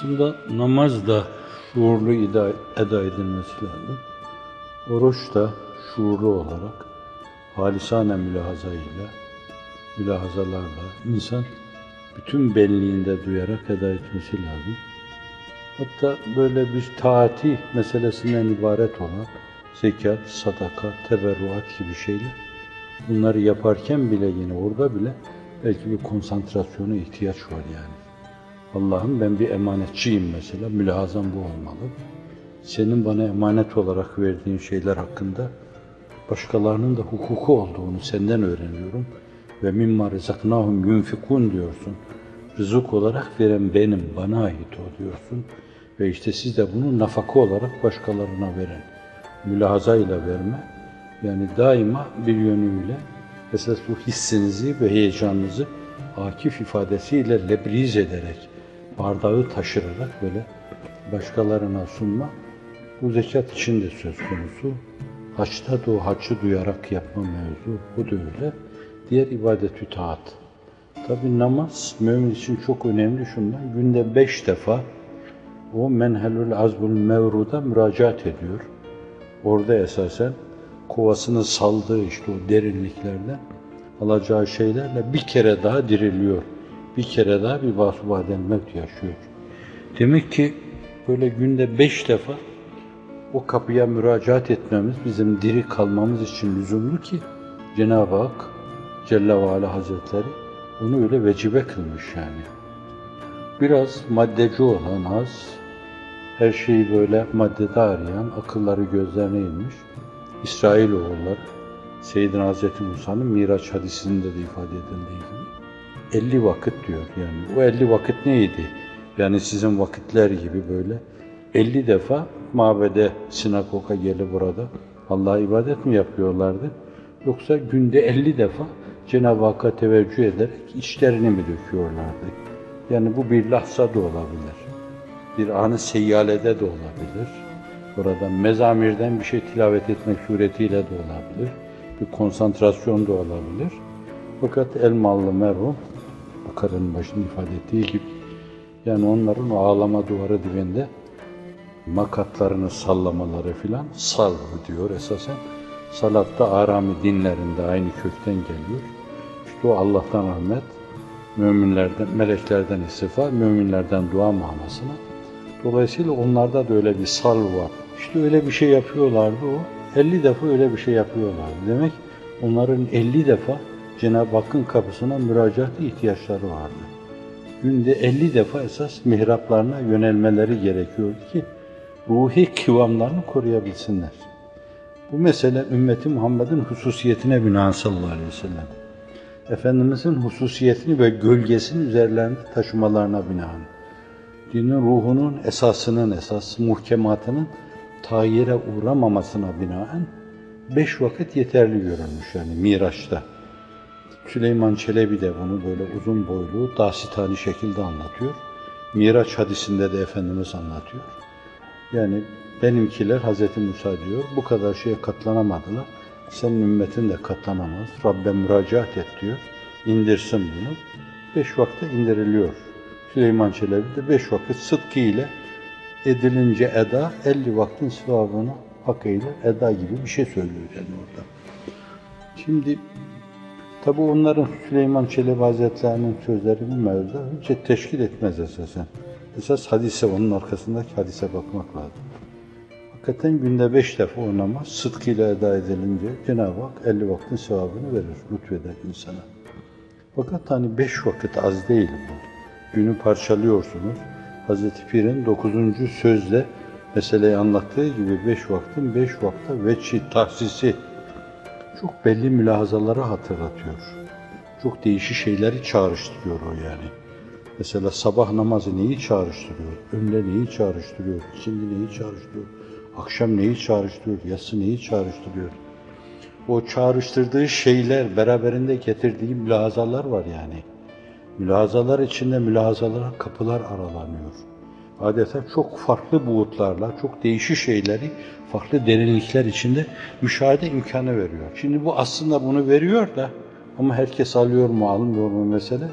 Aslında namaz da şuurlu eda, eda edilmesi lazım. Oruç da şuurlu olarak halisane mülahaza ile, mülahazalarla insan bütün benliğinde duyarak eda etmesi lazım. Hatta böyle bir taati meselesinden ibaret olan zekat, sadaka, teberruat gibi şeyler bunları yaparken bile yine orada bile belki bir konsantrasyona ihtiyaç var yani. Allah'ım ben bir emanetçiyim mesela, mülahazam bu olmalı. Senin bana emanet olarak verdiğin şeyler hakkında başkalarının da hukuku olduğunu senden öğreniyorum. Ve mimma rezaknahum yunfikun diyorsun. Rızık olarak veren benim, bana ait o diyorsun. Ve işte siz de bunu nafaka olarak başkalarına veren. Mülahazayla verme. Yani daima bir yönüyle esas bu hissinizi ve heyecanınızı akif ifadesiyle lebriz ederek, bardağı taşırarak böyle başkalarına sunma. Bu zekat için de söz konusu. Haçta da o haccı duyarak yapma mevzu. Bu da öyle. Diğer ibadet-ü taat. Tabi namaz mümin için çok önemli şundan. Günde beş defa o menhelül azbul mevruda müracaat ediyor. Orada esasen kovasını saldığı işte o derinliklerden alacağı şeylerle bir kere daha diriliyor. Bir kere daha bir vasubadel mevt yaşıyor. Demek ki böyle günde beş defa o kapıya müracaat etmemiz, bizim diri kalmamız için lüzumlu ki Cenab-ı Hak Celle ve Hazretleri onu öyle vecibe kılmış yani. Biraz maddeci olan az, her şeyi böyle maddede arayan, akılları gözlerine inmiş İsrail oğulları, Seyyidina Hazreti Musa'nın Miraç hadisinde de ifade edildiği gibi 50 vakit diyor yani. O 50 vakit neydi? Yani sizin vakitler gibi böyle 50 defa mabede, sinagoga gelip burada Allah'a ibadet mi yapıyorlardı? Yoksa günde 50 defa Cenab-ı Hakk'a teveccüh ederek içlerini mi döküyorlardı? Yani bu bir lahza da olabilir. Bir anı seyyalede de olabilir. Burada mezamirden bir şey tilavet etmek suretiyle de olabilir. Bir konsantrasyon da olabilir. Fakat Elmalı merhum, Bakar'ın başında ifade ettiği gibi, yani onların o ağlama duvarı dibinde makatlarını sallamaları filan sal diyor esasen. Salatta arami dinlerinde aynı kökten geliyor. İşte o Allah'tan rahmet, müminlerden, meleklerden istifa, müminlerden dua manasına. Dolayısıyla onlarda da öyle bir sal var. İşte öyle bir şey yapıyorlardı o. 50 defa öyle bir şey yapıyorlardı. Demek onların 50 defa Cenab-ı Hakk'ın kapısına müracaat ihtiyaçları vardı. Günde 50 defa esas mihraplarına yönelmeleri gerekiyordu ki ruhi kıvamlarını koruyabilsinler. Bu mesele ümmeti Muhammed'in hususiyetine binaen sallallahu aleyhi ve sellem. Efendimizin hususiyetini ve gölgesini üzerlerinde taşımalarına binaen. Dinin ruhunun esasının esas, muhkematının tayire uğramamasına binaen beş vakit yeterli görülmüş yani Miraç'ta. Süleyman Çelebi de bunu böyle uzun boylu, dasitani şekilde anlatıyor. Miraç hadisinde de Efendimiz anlatıyor. Yani benimkiler Hz. Musa diyor, bu kadar şeye katlanamadılar. Senin ümmetin de katlanamaz. Rabbe müracaat et diyor. İndirsin bunu. Beş vakte indiriliyor. Süleyman Çelebi de beş vakit sıdkı ile edilince eda, elli vaktin sevabını hakkıyla eda gibi bir şey söylüyor yani orada. Şimdi tabi onların Süleyman Çelebi Hazretlerinin sözleri bu mevzuda hiç teşkil etmez esasen. Esas hadise, onun arkasındaki hadise bakmak lazım. Hakikaten günde beş defa o namaz sıdkıyla eda edilince Cenab-ı Hak elli vaktin sevabını verir, lütfeder insana. Fakat hani beş vakit az değil bu. Günü parçalıyorsunuz. Hazreti Pir'in dokuzuncu sözde meseleyi anlattığı gibi beş vaktin beş vakta veçi, tahsisi çok belli mülahazaları hatırlatıyor. Çok değişik şeyleri çağrıştırıyor o yani. Mesela sabah namazı neyi çağrıştırıyor? Ömle neyi çağrıştırıyor? İkindi neyi çağrıştırıyor? Akşam neyi çağrıştırıyor? Yatsı neyi çağrıştırıyor? O çağrıştırdığı şeyler, beraberinde getirdiği mülahazalar var yani. Mülahazalar içinde mülahazalara kapılar aralanıyor. Adeta çok farklı buğutlarla, çok değişik şeyleri farklı derinlikler içinde müşahede imkanı veriyor. Şimdi bu aslında bunu veriyor da ama herkes alıyor mu almıyor mu mesele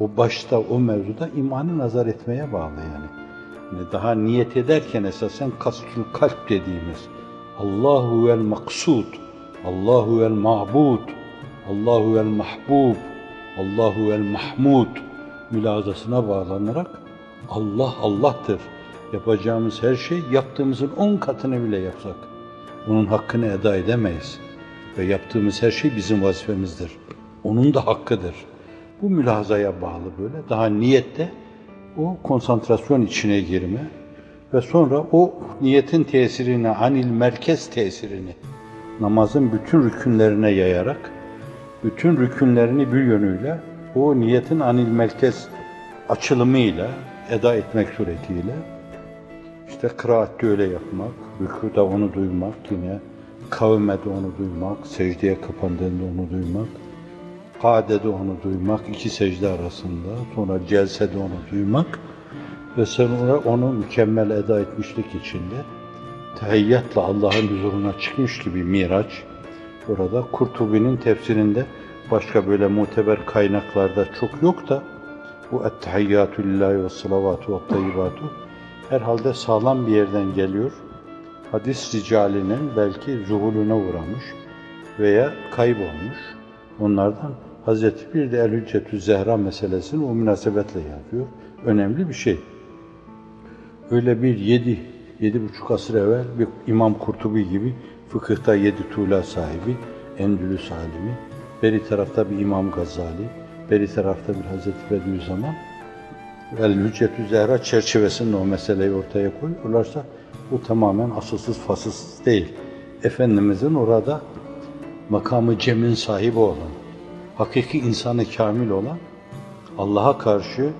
o başta o mevzuda imanı nazar etmeye bağlı yani. Yani daha niyet ederken esasen kastül kalp dediğimiz Allahu vel maksud, Allahu vel ma'bud, Allahu vel mahbub, Allahu vel mahmud mülazasına bağlanarak Allah Allah'tır. Yapacağımız her şey yaptığımızın on katını bile yapsak onun hakkını eda edemeyiz. Ve yaptığımız her şey bizim vazifemizdir. Onun da hakkıdır. Bu mülazaya bağlı böyle. Daha niyette o konsantrasyon içine girme ve sonra o niyetin tesirini, anil merkez tesirini namazın bütün rükünlerine yayarak bütün rükünlerini bir yönüyle o niyetin anil merkez açılımıyla eda etmek suretiyle işte kıraatte öyle yapmak, rükuda onu duymak yine, kavmede onu duymak, secdeye kapandığında onu duymak, kadede onu duymak, iki secde arasında, sonra celsede onu duymak ve sonra onu mükemmel eda etmişlik içinde tehiyyatla Allah'ın huzuruna çıkmış gibi Miraç, burada Kurtubi'nin tefsirinde başka böyle muteber kaynaklarda çok yok da bu ettehiyyatü lillahi ve salavatu ve tayyibatu herhalde sağlam bir yerden geliyor. Hadis ricalinin belki zuhulüne uğramış veya kaybolmuş. Onlardan Hazreti bir de El-Hüccetü Zehra meselesini o münasebetle yapıyor. Önemli bir şey. Öyle bir yedi, yedi buçuk asır evvel bir İmam Kurtubi gibi fıkıhta yedi tuğla sahibi, Endülüs alimi, beri tarafta bir İmam Gazali, beri tarafta bir Hazreti Bediüzzaman, El-Hüccetü Zehra çerçevesinde o meseleyi ortaya koyuyorlarsa bu tamamen asılsız fasılsız değil. Efendimizin orada makamı cemin sahibi olan, hakiki insanı kamil olan, Allah'a karşı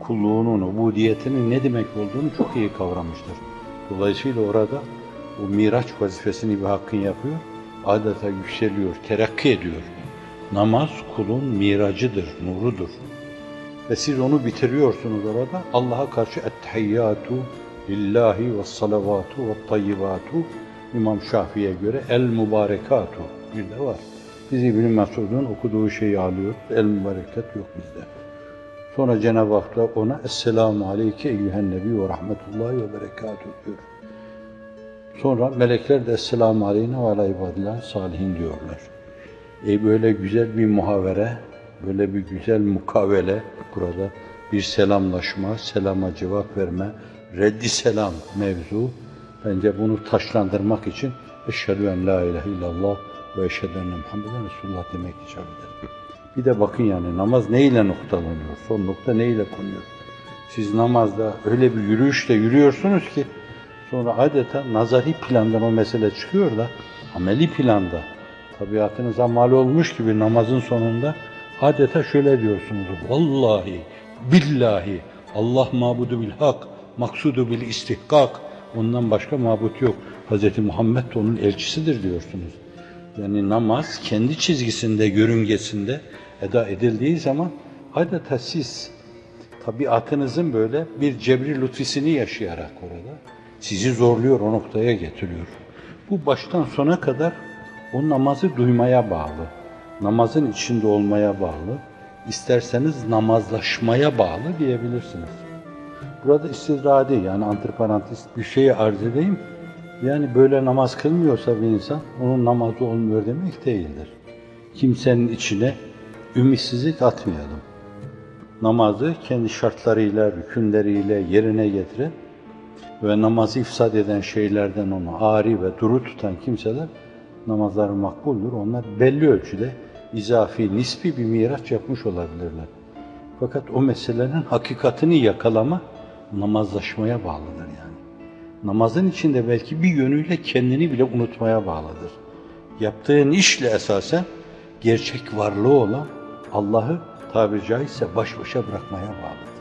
kulluğunun, ubudiyetinin ne demek olduğunu çok iyi kavramıştır. Dolayısıyla orada o miraç vazifesini bir hakkın yapıyor, adeta yükseliyor, terakki ediyor. Namaz kulun miracıdır, nurudur. Ve siz onu bitiriyorsunuz orada. Allah'a karşı ettehiyyatu lillahi ve salavatu ve tayyibatu İmam Şafii'ye göre el mübarekatu bir var. Biz İbn Mesud'un okuduğu şeyi alıyor. El mübarekat yok bizde. Sonra Cenab-ı Hak da ona Esselamu aleyke eyyühen nebi ve rahmetullahi ve berekatuhu diyor. Sonra melekler de Esselamu aleyne ve ala ibadillah salihin diyorlar. E böyle güzel bir muhavere, böyle bir güzel mukavele burada bir selamlaşma, selama cevap verme, reddi selam mevzu. Bence bunu taşlandırmak için Eşhedü en la ilahe illallah ve eşhedü enne Muhammeden Resulullah demek icap eder. Bir de bakın yani namaz neyle noktalanıyor? Son nokta neyle konuyor? Siz namazda öyle bir yürüyüşle yürüyorsunuz ki sonra adeta nazari plandan o mesele çıkıyor da ameli planda tabiatınıza mal olmuş gibi namazın sonunda adeta şöyle diyorsunuz. Vallahi, billahi, Allah mabudu bil hak, maksudu bil istihkak, ondan başka mabut yok. Hz. Muhammed de onun elçisidir diyorsunuz. Yani namaz kendi çizgisinde, yörüngesinde eda edildiği zaman adeta siz tabiatınızın böyle bir cebri lütfisini yaşayarak orada sizi zorluyor, o noktaya getiriyor. Bu baştan sona kadar o namazı duymaya bağlı, namazın içinde olmaya bağlı, isterseniz namazlaşmaya bağlı diyebilirsiniz. Burada istidradi yani antiparantist bir şeyi arz edeyim. Yani böyle namaz kılmıyorsa bir insan onun namazı olmuyor demek değildir. Kimsenin içine ümitsizlik atmayalım. Namazı kendi şartlarıyla, rükünleriyle yerine getiren ve namazı ifsad eden şeylerden onu ari ve duru tutan kimseler namazları makbuldür. Onlar belli ölçüde izafi, nispi bir miraç yapmış olabilirler. Fakat o meselenin hakikatini yakalama namazlaşmaya bağlıdır yani. Namazın içinde belki bir yönüyle kendini bile unutmaya bağlıdır. Yaptığın işle esasen gerçek varlığı olan Allah'ı tabiri caizse baş başa bırakmaya bağlıdır.